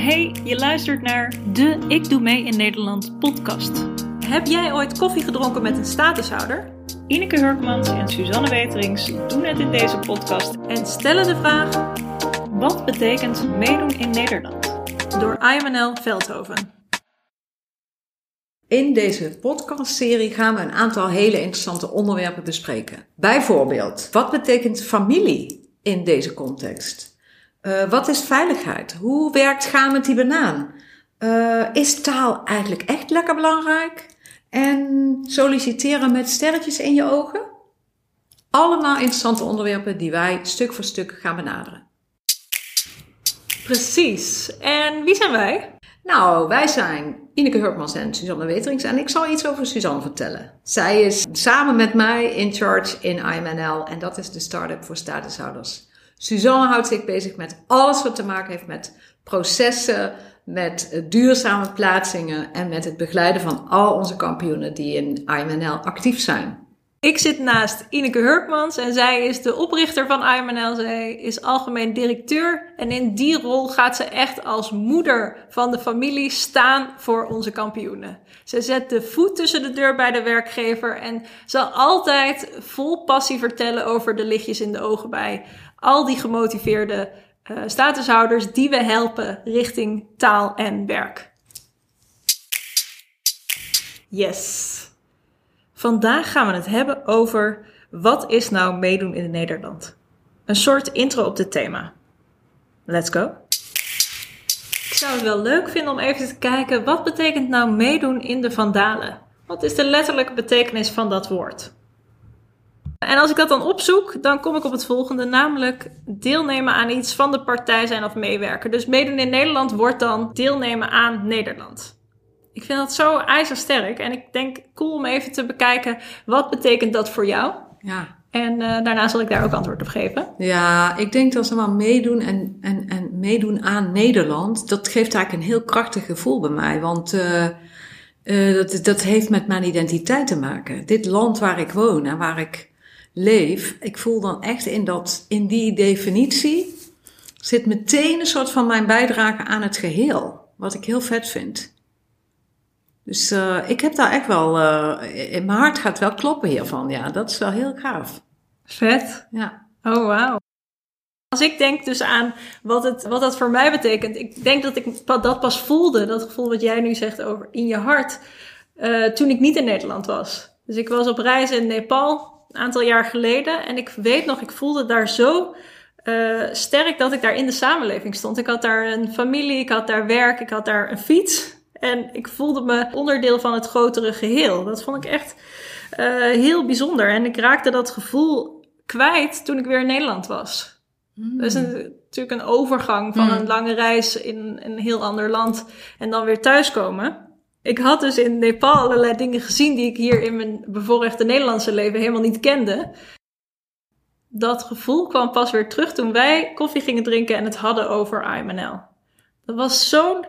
Hey, je luistert naar de Ik Doe Mee in Nederland podcast. Heb jij ooit koffie gedronken met een statushouder? Ineke Hurkmans en Suzanne Weterings doen het in deze podcast En stellen de vraag Wat betekent meedoen in Nederland? door IMNL Veldhoven. In deze podcastserie gaan we een aantal hele interessante onderwerpen bespreken. Bijvoorbeeld, wat betekent familie in deze context? Uh, wat is veiligheid? Hoe werkt gaan met die banaan? Uh, is taal eigenlijk echt lekker belangrijk? En solliciteren met sterretjes in je ogen? Allemaal interessante onderwerpen die wij stuk voor stuk gaan benaderen. Precies. En wie zijn wij? Nou, wij zijn Ineke Hurkmans en Suzanne Weterings en ik zal iets over Suzanne vertellen. Zij is samen met mij in charge in IMNL en dat is de start-up voor statushouders. Suzanne houdt zich bezig met alles wat te maken heeft met processen, met duurzame plaatsingen en met het begeleiden van al onze kampioenen die in IMNL actief zijn. Ik zit naast Ineke Hurkmans en zij is de oprichter van IMNL. Zij is algemeen directeur en in die rol gaat ze echt als moeder van de familie staan voor onze kampioenen. Ze zet de voet tussen de deur bij de werkgever en zal altijd vol passie vertellen over de lichtjes in de ogen bij al die gemotiveerde uh, statushouders die we helpen richting taal en werk. Yes. Vandaag gaan we het hebben over wat is nou meedoen in Nederland? Een soort intro op dit thema. Let's go. Ik zou het wel leuk vinden om even te kijken wat betekent nou meedoen in de Vandalen? Wat is de letterlijke betekenis van dat woord? En als ik dat dan opzoek, dan kom ik op het volgende, namelijk deelnemen aan iets van de partij zijn of meewerken. Dus meedoen in Nederland wordt dan deelnemen aan Nederland. Ik vind dat zo ijzersterk en ik denk cool om even te bekijken wat betekent dat voor jou. Ja. En uh, daarna zal ik daar ook antwoord op geven. Ja, ik denk dat ze maar meedoen en, en, en meedoen aan Nederland, dat geeft eigenlijk een heel krachtig gevoel bij mij. Want uh, uh, dat, dat heeft met mijn identiteit te maken. Dit land waar ik woon en waar ik leef, ik voel dan echt in, dat, in die definitie zit meteen een soort van mijn bijdrage aan het geheel. Wat ik heel vet vind. Dus uh, ik heb daar echt wel, uh, in mijn hart gaat wel kloppen hiervan. Ja, dat is wel heel gaaf. Vet. Ja. Oh, wauw. Als ik denk dus aan wat, het, wat dat voor mij betekent. Ik denk dat ik dat pas voelde, dat gevoel wat jij nu zegt over in je hart, uh, toen ik niet in Nederland was. Dus ik was op reis in Nepal een aantal jaar geleden. En ik weet nog, ik voelde daar zo uh, sterk dat ik daar in de samenleving stond. Ik had daar een familie, ik had daar werk, ik had daar een fiets. En ik voelde me onderdeel van het grotere geheel. Dat vond ik echt uh, heel bijzonder. En ik raakte dat gevoel kwijt toen ik weer in Nederland was. Mm. Dat is een, natuurlijk een overgang van mm. een lange reis in een heel ander land en dan weer thuiskomen ik had dus in Nepal allerlei dingen gezien die ik hier in mijn bevoorrechte Nederlandse leven helemaal niet kende. Dat gevoel kwam pas weer terug toen wij koffie gingen drinken en het hadden over IMNL. Dat was zo'n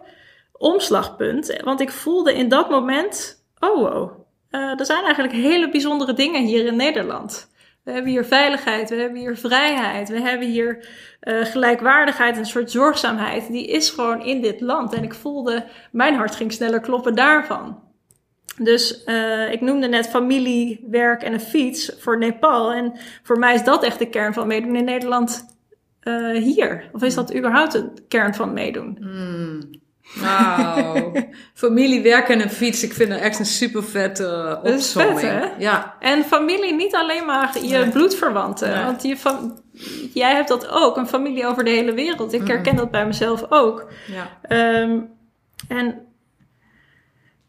omslagpunt, want ik voelde in dat moment, oh wow, uh, er zijn eigenlijk hele bijzondere dingen hier in Nederland. We hebben hier veiligheid, we hebben hier vrijheid, we hebben hier uh, gelijkwaardigheid, een soort zorgzaamheid. Die is gewoon in dit land. En ik voelde, mijn hart ging sneller kloppen daarvan. Dus uh, ik noemde net familie, werk en een fiets voor Nepal. En voor mij is dat echt de kern van meedoen in Nederland uh, hier. Of is dat überhaupt de kern van meedoen? Mm. Wauw. familie, werken en een fiets. Ik vind het echt een super vette uh, opzomming. vet, hè? Ja. En familie, niet alleen maar je nee. bloedverwanten. Nee. Want je jij hebt dat ook, een familie over de hele wereld. Ik herken dat bij mezelf ook. Ja. Um, en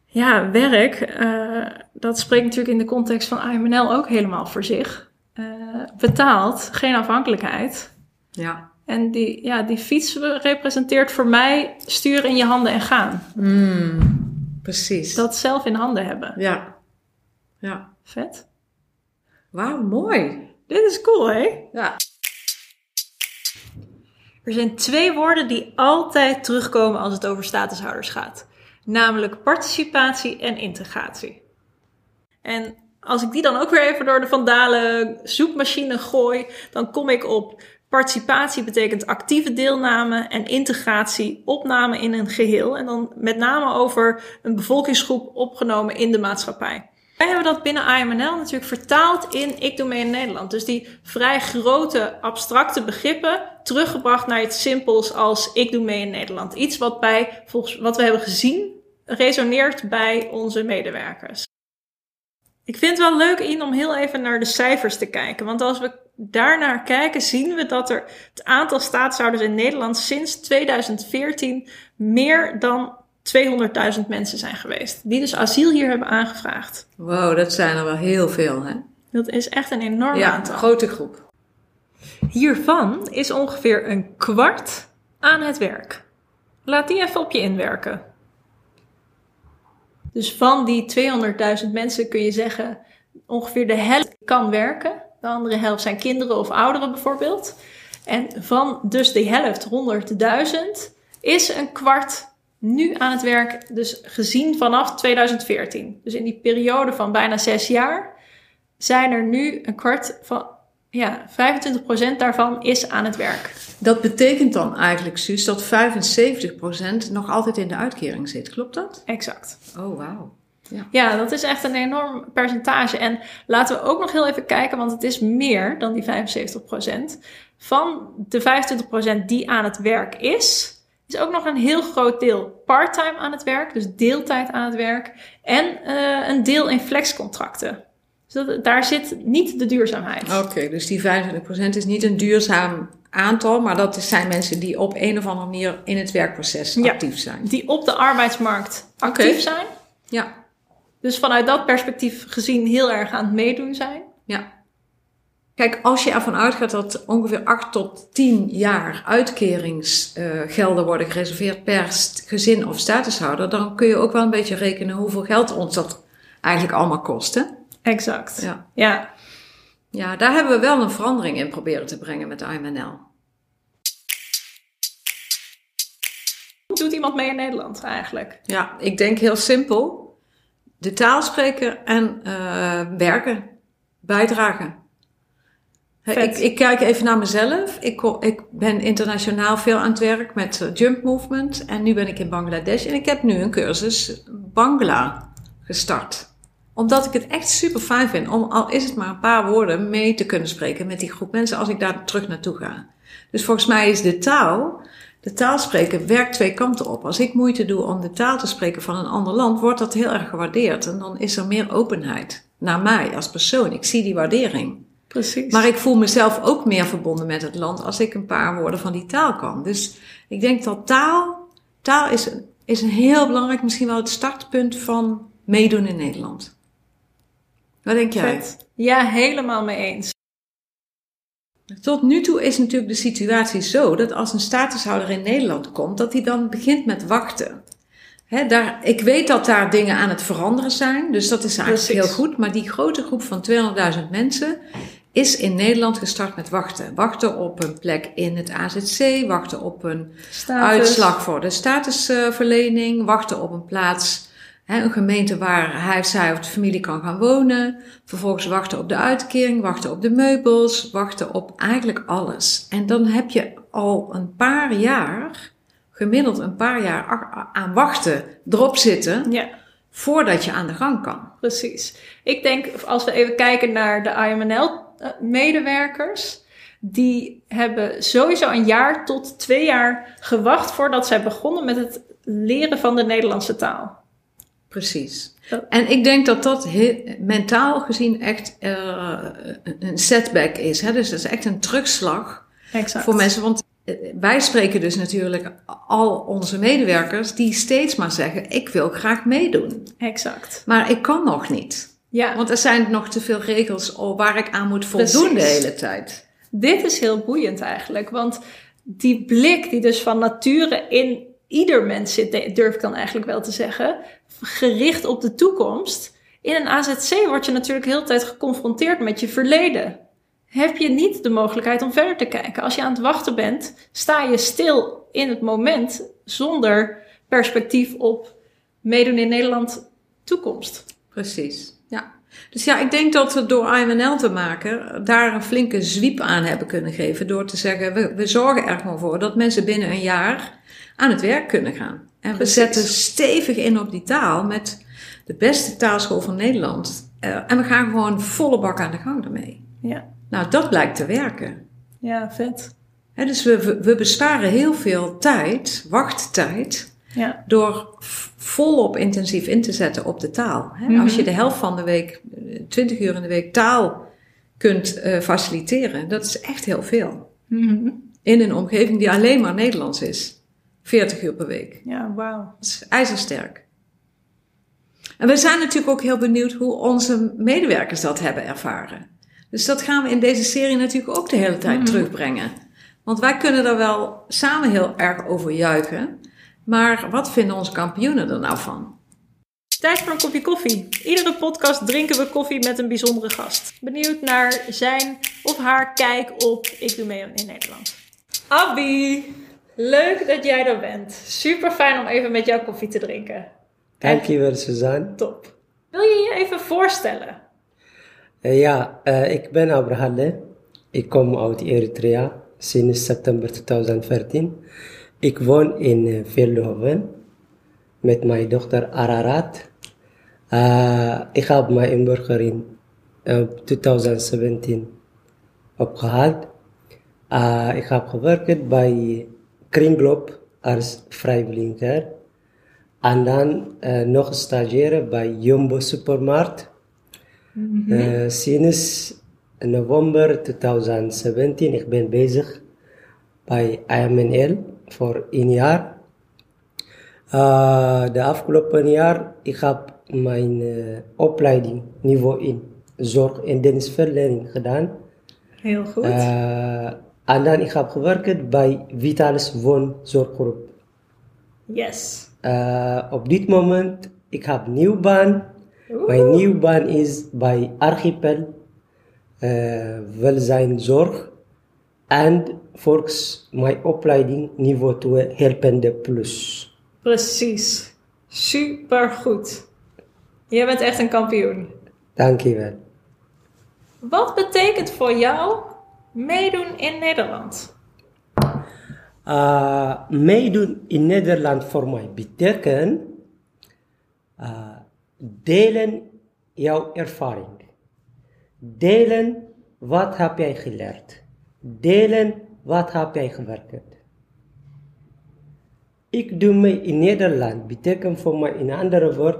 ja, werk, uh, dat spreekt natuurlijk in de context van IMNL ook helemaal voor zich. Uh, betaald, geen afhankelijkheid. Ja. En die, ja, die fiets representeert voor mij sturen in je handen en gaan. Mm, precies. Dat zelf in handen hebben. Ja. Ja. Vet. Wauw, mooi. Dit is cool, hè? Ja. Er zijn twee woorden die altijd terugkomen als het over statushouders gaat. Namelijk participatie en integratie. En als ik die dan ook weer even door de vandalen zoekmachine gooi, dan kom ik op Participatie betekent actieve deelname en integratie, opname in een geheel. En dan met name over een bevolkingsgroep opgenomen in de maatschappij. Wij hebben dat binnen AMNL natuurlijk vertaald in Ik Doe Mee in Nederland. Dus die vrij grote abstracte begrippen teruggebracht naar iets simpels als Ik Doe Mee in Nederland. Iets wat, bij, volgens wat we hebben gezien resoneert bij onze medewerkers. Ik vind het wel leuk in om heel even naar de cijfers te kijken. Want als we daarnaar kijken, zien we dat er het aantal staatshouders in Nederland sinds 2014 meer dan 200.000 mensen zijn geweest. Die dus asiel hier hebben aangevraagd. Wow, dat zijn er wel heel veel, hè? Dat is echt een enorm Ja, aantal. een grote groep. Hiervan is ongeveer een kwart aan het werk. Laat die even op je inwerken. Dus van die 200.000 mensen kun je zeggen, ongeveer de helft kan werken. De andere helft zijn kinderen of ouderen bijvoorbeeld. En van dus die helft, 100.000, is een kwart nu aan het werk, dus gezien vanaf 2014. Dus in die periode van bijna zes jaar zijn er nu een kwart van, ja, 25% daarvan is aan het werk. Dat betekent dan eigenlijk, Suus, dat 75% nog altijd in de uitkering zit. Klopt dat? Exact. Oh, wauw. Ja, dat is echt een enorm percentage. En laten we ook nog heel even kijken, want het is meer dan die 75%. Van de 25% die aan het werk is, is ook nog een heel groot deel parttime aan het werk, dus deeltijd aan het werk. En eh, een deel in flexcontracten. Dus dat, daar zit niet de duurzaamheid. Oké, dus die 25% is niet een duurzaam aantal, maar dat zijn mensen die op een of andere manier in het werkproces Ja. actief zijn. Die op de arbeidsmarkt actief zijn. Ja, Dus vanuit dat perspectief gezien heel erg aan het meedoen zijn. ja. Kijk, als je ervan uitgaat dat ongeveer 8 tot 10 jaar uitkeringsgelden worden gereserveerd per gezin of statushouder, dan kun je ook wel een beetje rekenen hoeveel geld ons dat eigenlijk allemaal kost. Hè? Exact. Ja. ja. ja, daar hebben we wel een verandering in proberen te brengen met IMNL. Hoe doet iemand mee in Nederland eigenlijk? Ja, ik denk heel simpel. De taal spreken en eh, werken, bijdragen. Ik, ik kijk even naar mezelf. Ik, ik ben internationaal veel aan het werk met eh, Jump Movement. En nu ben ik in Bangladesh. En ik heb nu een cursus Bangla gestart. Omdat ik het echt super fijn vind om, al is het maar een paar woorden, mee te kunnen spreken met die groep mensen als ik daar terug naartoe ga. Dus volgens mij is de taal, de taal spreken werkt twee kanten op. Als ik moeite doe om de taal te spreken van een ander land, wordt dat heel erg gewaardeerd. En dan is er meer openheid naar mij als persoon. Ik zie die waardering. Precies. Maar ik voel mezelf ook meer verbonden met het land als ik een paar woorden van die taal kan. Dus ik denk dat taal, taal is, is een heel belangrijk, misschien wel het startpunt van meedoen in Nederland. Wat denk jij? Vet. Ja, helemaal mee eens. Tot nu toe is natuurlijk de situatie zo dat als een statushouder in Nederland komt, dat hij dan begint met wachten. Daar, ik weet dat daar dingen aan het veranderen zijn, dus dat is eigenlijk Precies. heel goed. Maar die grote groep van 200.000 mensen is in Nederland gestart met wachten. Wachten op een plek in het AZC, wachten op een Status. uitslag voor de statusverlening, wachten op een plaats, een gemeente waar hij of zij of de familie kan gaan wonen. Vervolgens wachten op de uitkering, wachten op de meubels, wachten op eigenlijk alles. En dan heb je al een paar jaar, gemiddeld een paar jaar aan wachten erop zitten Ja, voordat je aan de gang kan. precies. Ik denk, als we even kijken naar de IMNL-medewerkers, die hebben sowieso een jaar tot twee jaar gewacht voordat zij begonnen met het leren van de Nederlandse taal. Precies. En ik denk dat dat he- mentaal gezien echt eh, een setback is. Hè? Dus dat is echt een terugslag Exact. voor mensen. Want eh, wij spreken dus natuurlijk al onze medewerkers die steeds maar zeggen: Ik wil graag meedoen. Exact. Maar ik kan nog niet. Ja, Want er zijn nog te veel regels waar ik aan moet voldoen de hele tijd. dit is heel boeiend eigenlijk. Want die blik die dus van nature in ieder mens zit, durf ik dan eigenlijk wel te zeggen, gericht op de toekomst. In een AZC word je natuurlijk heel de tijd geconfronteerd met je verleden. Heb je niet de mogelijkheid om verder te kijken. Als je aan het wachten bent, sta je stil in het moment zonder perspectief op meedoen in Nederland toekomst. Precies. Ja. Dus ja, ik denk dat we door IMNL te maken daar een flinke zwiep aan hebben kunnen geven. Door te zeggen, we, we zorgen er gewoon voor dat mensen binnen een jaar aan het werk kunnen gaan. En we zetten stevig in op die taal met de beste taalschool van Nederland. Eh, en we gaan gewoon volle bak aan de gang ermee. Ja, Nou, dat blijkt te werken. ja vet. Dus we, we, besparen heel veel tijd, wachttijd, Ja, door volop intensief in te zetten op de taal. Mhm. Als je de helft van de week, eh, 20 uur in de week taal kunt eh, faciliteren, dat is echt heel veel. Mhm. In een omgeving die alleen maar Nederlands is. 40 uur per week. ja wauw. Dat is ijzersterk. En we zijn natuurlijk ook heel benieuwd hoe onze medewerkers dat hebben ervaren. Dus dat gaan we in deze serie natuurlijk ook de hele tijd Mhm. terugbrengen. Want wij kunnen er wel samen heel erg over juichen. Maar wat vinden onze kampioenen er nou van? Tijd voor een kopje koffie. Iedere podcast drinken we koffie met een bijzondere gast. Benieuwd naar zijn of haar kijk op Ik Doe Mee in Nederland. Abby, leuk dat jij er bent. Super fijn om even met jou koffie te drinken. Dankjewel, Suzanne. Top. Wil je je even voorstellen? Eh, ja, eh, ik ben Abrahalle. Ik kom uit Eritrea sinds september 2014. Ik woon in uh, Veldhoven met mijn dochter Ararat. Eh, ik heb mijn inburgering in 2017 opgehaald. Eh, ik heb gewerkt bij Kringloop als vrijwilliger. En dan eh, nog stagiaire bij Jumbo Supermarkt. Eh, sinds november 2017 ik ben bezig bij IMNL voor een jaar. Eh, de afgelopen jaar ik heb mijn opleiding niveau in zorg en dienstverlening gedaan. Heel goed. En dan ik heb gewerkt bij Vitalis Woonzorggroep. yes. Eh, op dit moment ik heb een nieuwe baan. Oeh. Mijn nieuwe baan is bij Archipel eh Welzijnzorg en volgens mijn opleiding niveau 2 Helpende Plus. Precies. Super goed. Jij bent echt een kampioen. Dankjewel. Wat betekent voor jou meedoen in Nederland? Uh, meedoen in Nederland voor mij betekent uh, delen jouw ervaring. Delen wat heb jij geleerd. Delen wat heb jij gewerkt. Ik doe mee in Nederland betekent voor mij in andere woord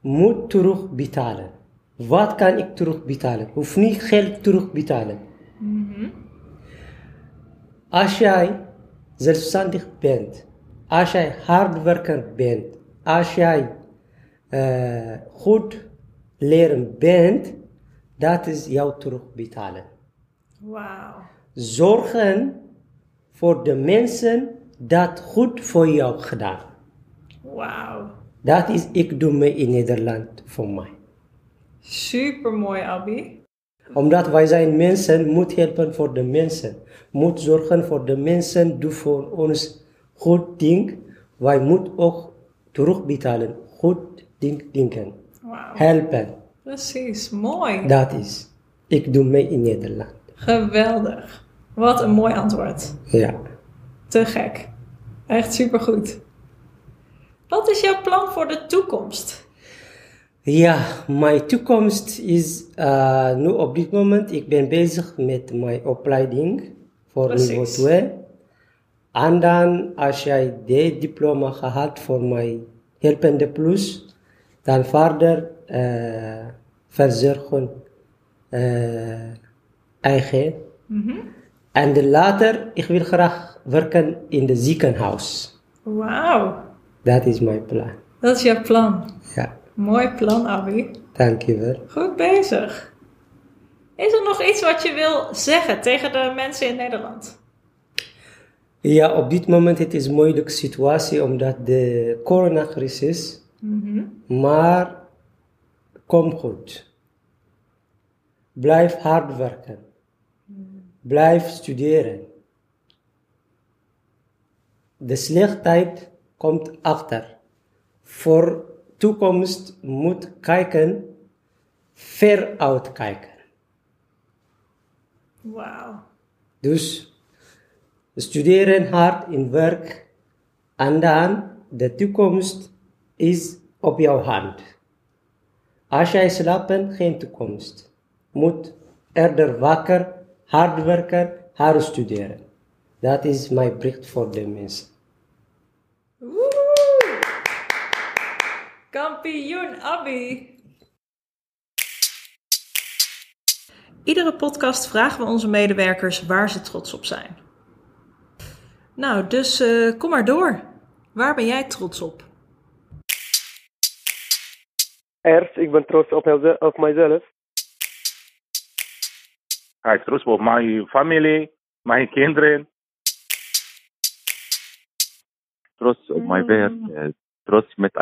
moet terugbetalen. Wat kan ik terugbetalen? Hoef niet geld terugbetalen. Als jij zelfstandig bent, als jij hardwerker bent, als jij eh, goed leren bent, dat is jouw terugbetalen. Wauw. Zorgen voor de mensen dat goed voor jou gedaan. Wauw. Dat is ik doe mee in Nederland voor mij. Super mooi, Abby. Omdat wij zijn mensen, moet helpen voor de mensen. Moet zorgen voor de mensen, doe voor ons goed ding. Wij moeten ook terugbetalen. Goed ding denken. Wauw. Helpen. Precies. Mooi. Dat is. Ik doe mee in Nederland. Geweldig. Wat een mooi antwoord. Ja. Te gek. Echt supergoed. Wat is jouw plan voor de toekomst? Ja, mijn toekomst is uh, nu op dit moment, ik ben bezig met mijn opleiding voor Precies. niveau 2. En dan als jij de diploma gehad voor mijn helpende plus, dan verder uh, verzorgen uh, eigen. En later, ik wil graag werken in de ziekenhuis. Wauw. Dat is mijn plan. Dat is jouw plan. Ja, Mooi plan, Abby. dankjewel. Goed bezig. Is er nog iets wat je wil zeggen tegen de mensen in Nederland? Ja, op dit moment het is een moeilijke situatie omdat de coronacrisis, maar kom goed. Blijf hard werken. Blijf studeren. De slechtheid komt achter. Voor toekomst moet kijken ver uitkijken. Wauw. Dus studeren hard in werk en dan de toekomst is op jouw hand. Als jij slaapt, geen toekomst. Moet eerder wakker, hard werken, hard studeren. Dat is mijn bericht voor de mensen. Kampioen Abby. Iedere podcast vragen we onze medewerkers waar ze trots op zijn. Nou, dus eh, kom maar door. Waar ben jij trots op? Eerst, ik ben trots op, mijzelf- op mijzelf. Hij is trots op mijn familie, mijn kinderen. Trots op mijn werk, eh, trots met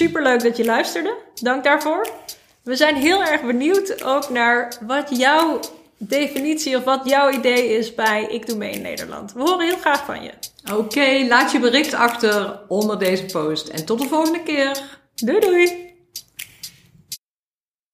IMN. Superleuk dat je luisterde. Dank daarvoor. We zijn heel erg benieuwd ook naar wat jouw definitie of wat jouw idee is bij Ik Doe Mee in Nederland. We horen heel graag van je. Oké, laat je bericht achter onder deze post. En tot de volgende keer. Doei doei!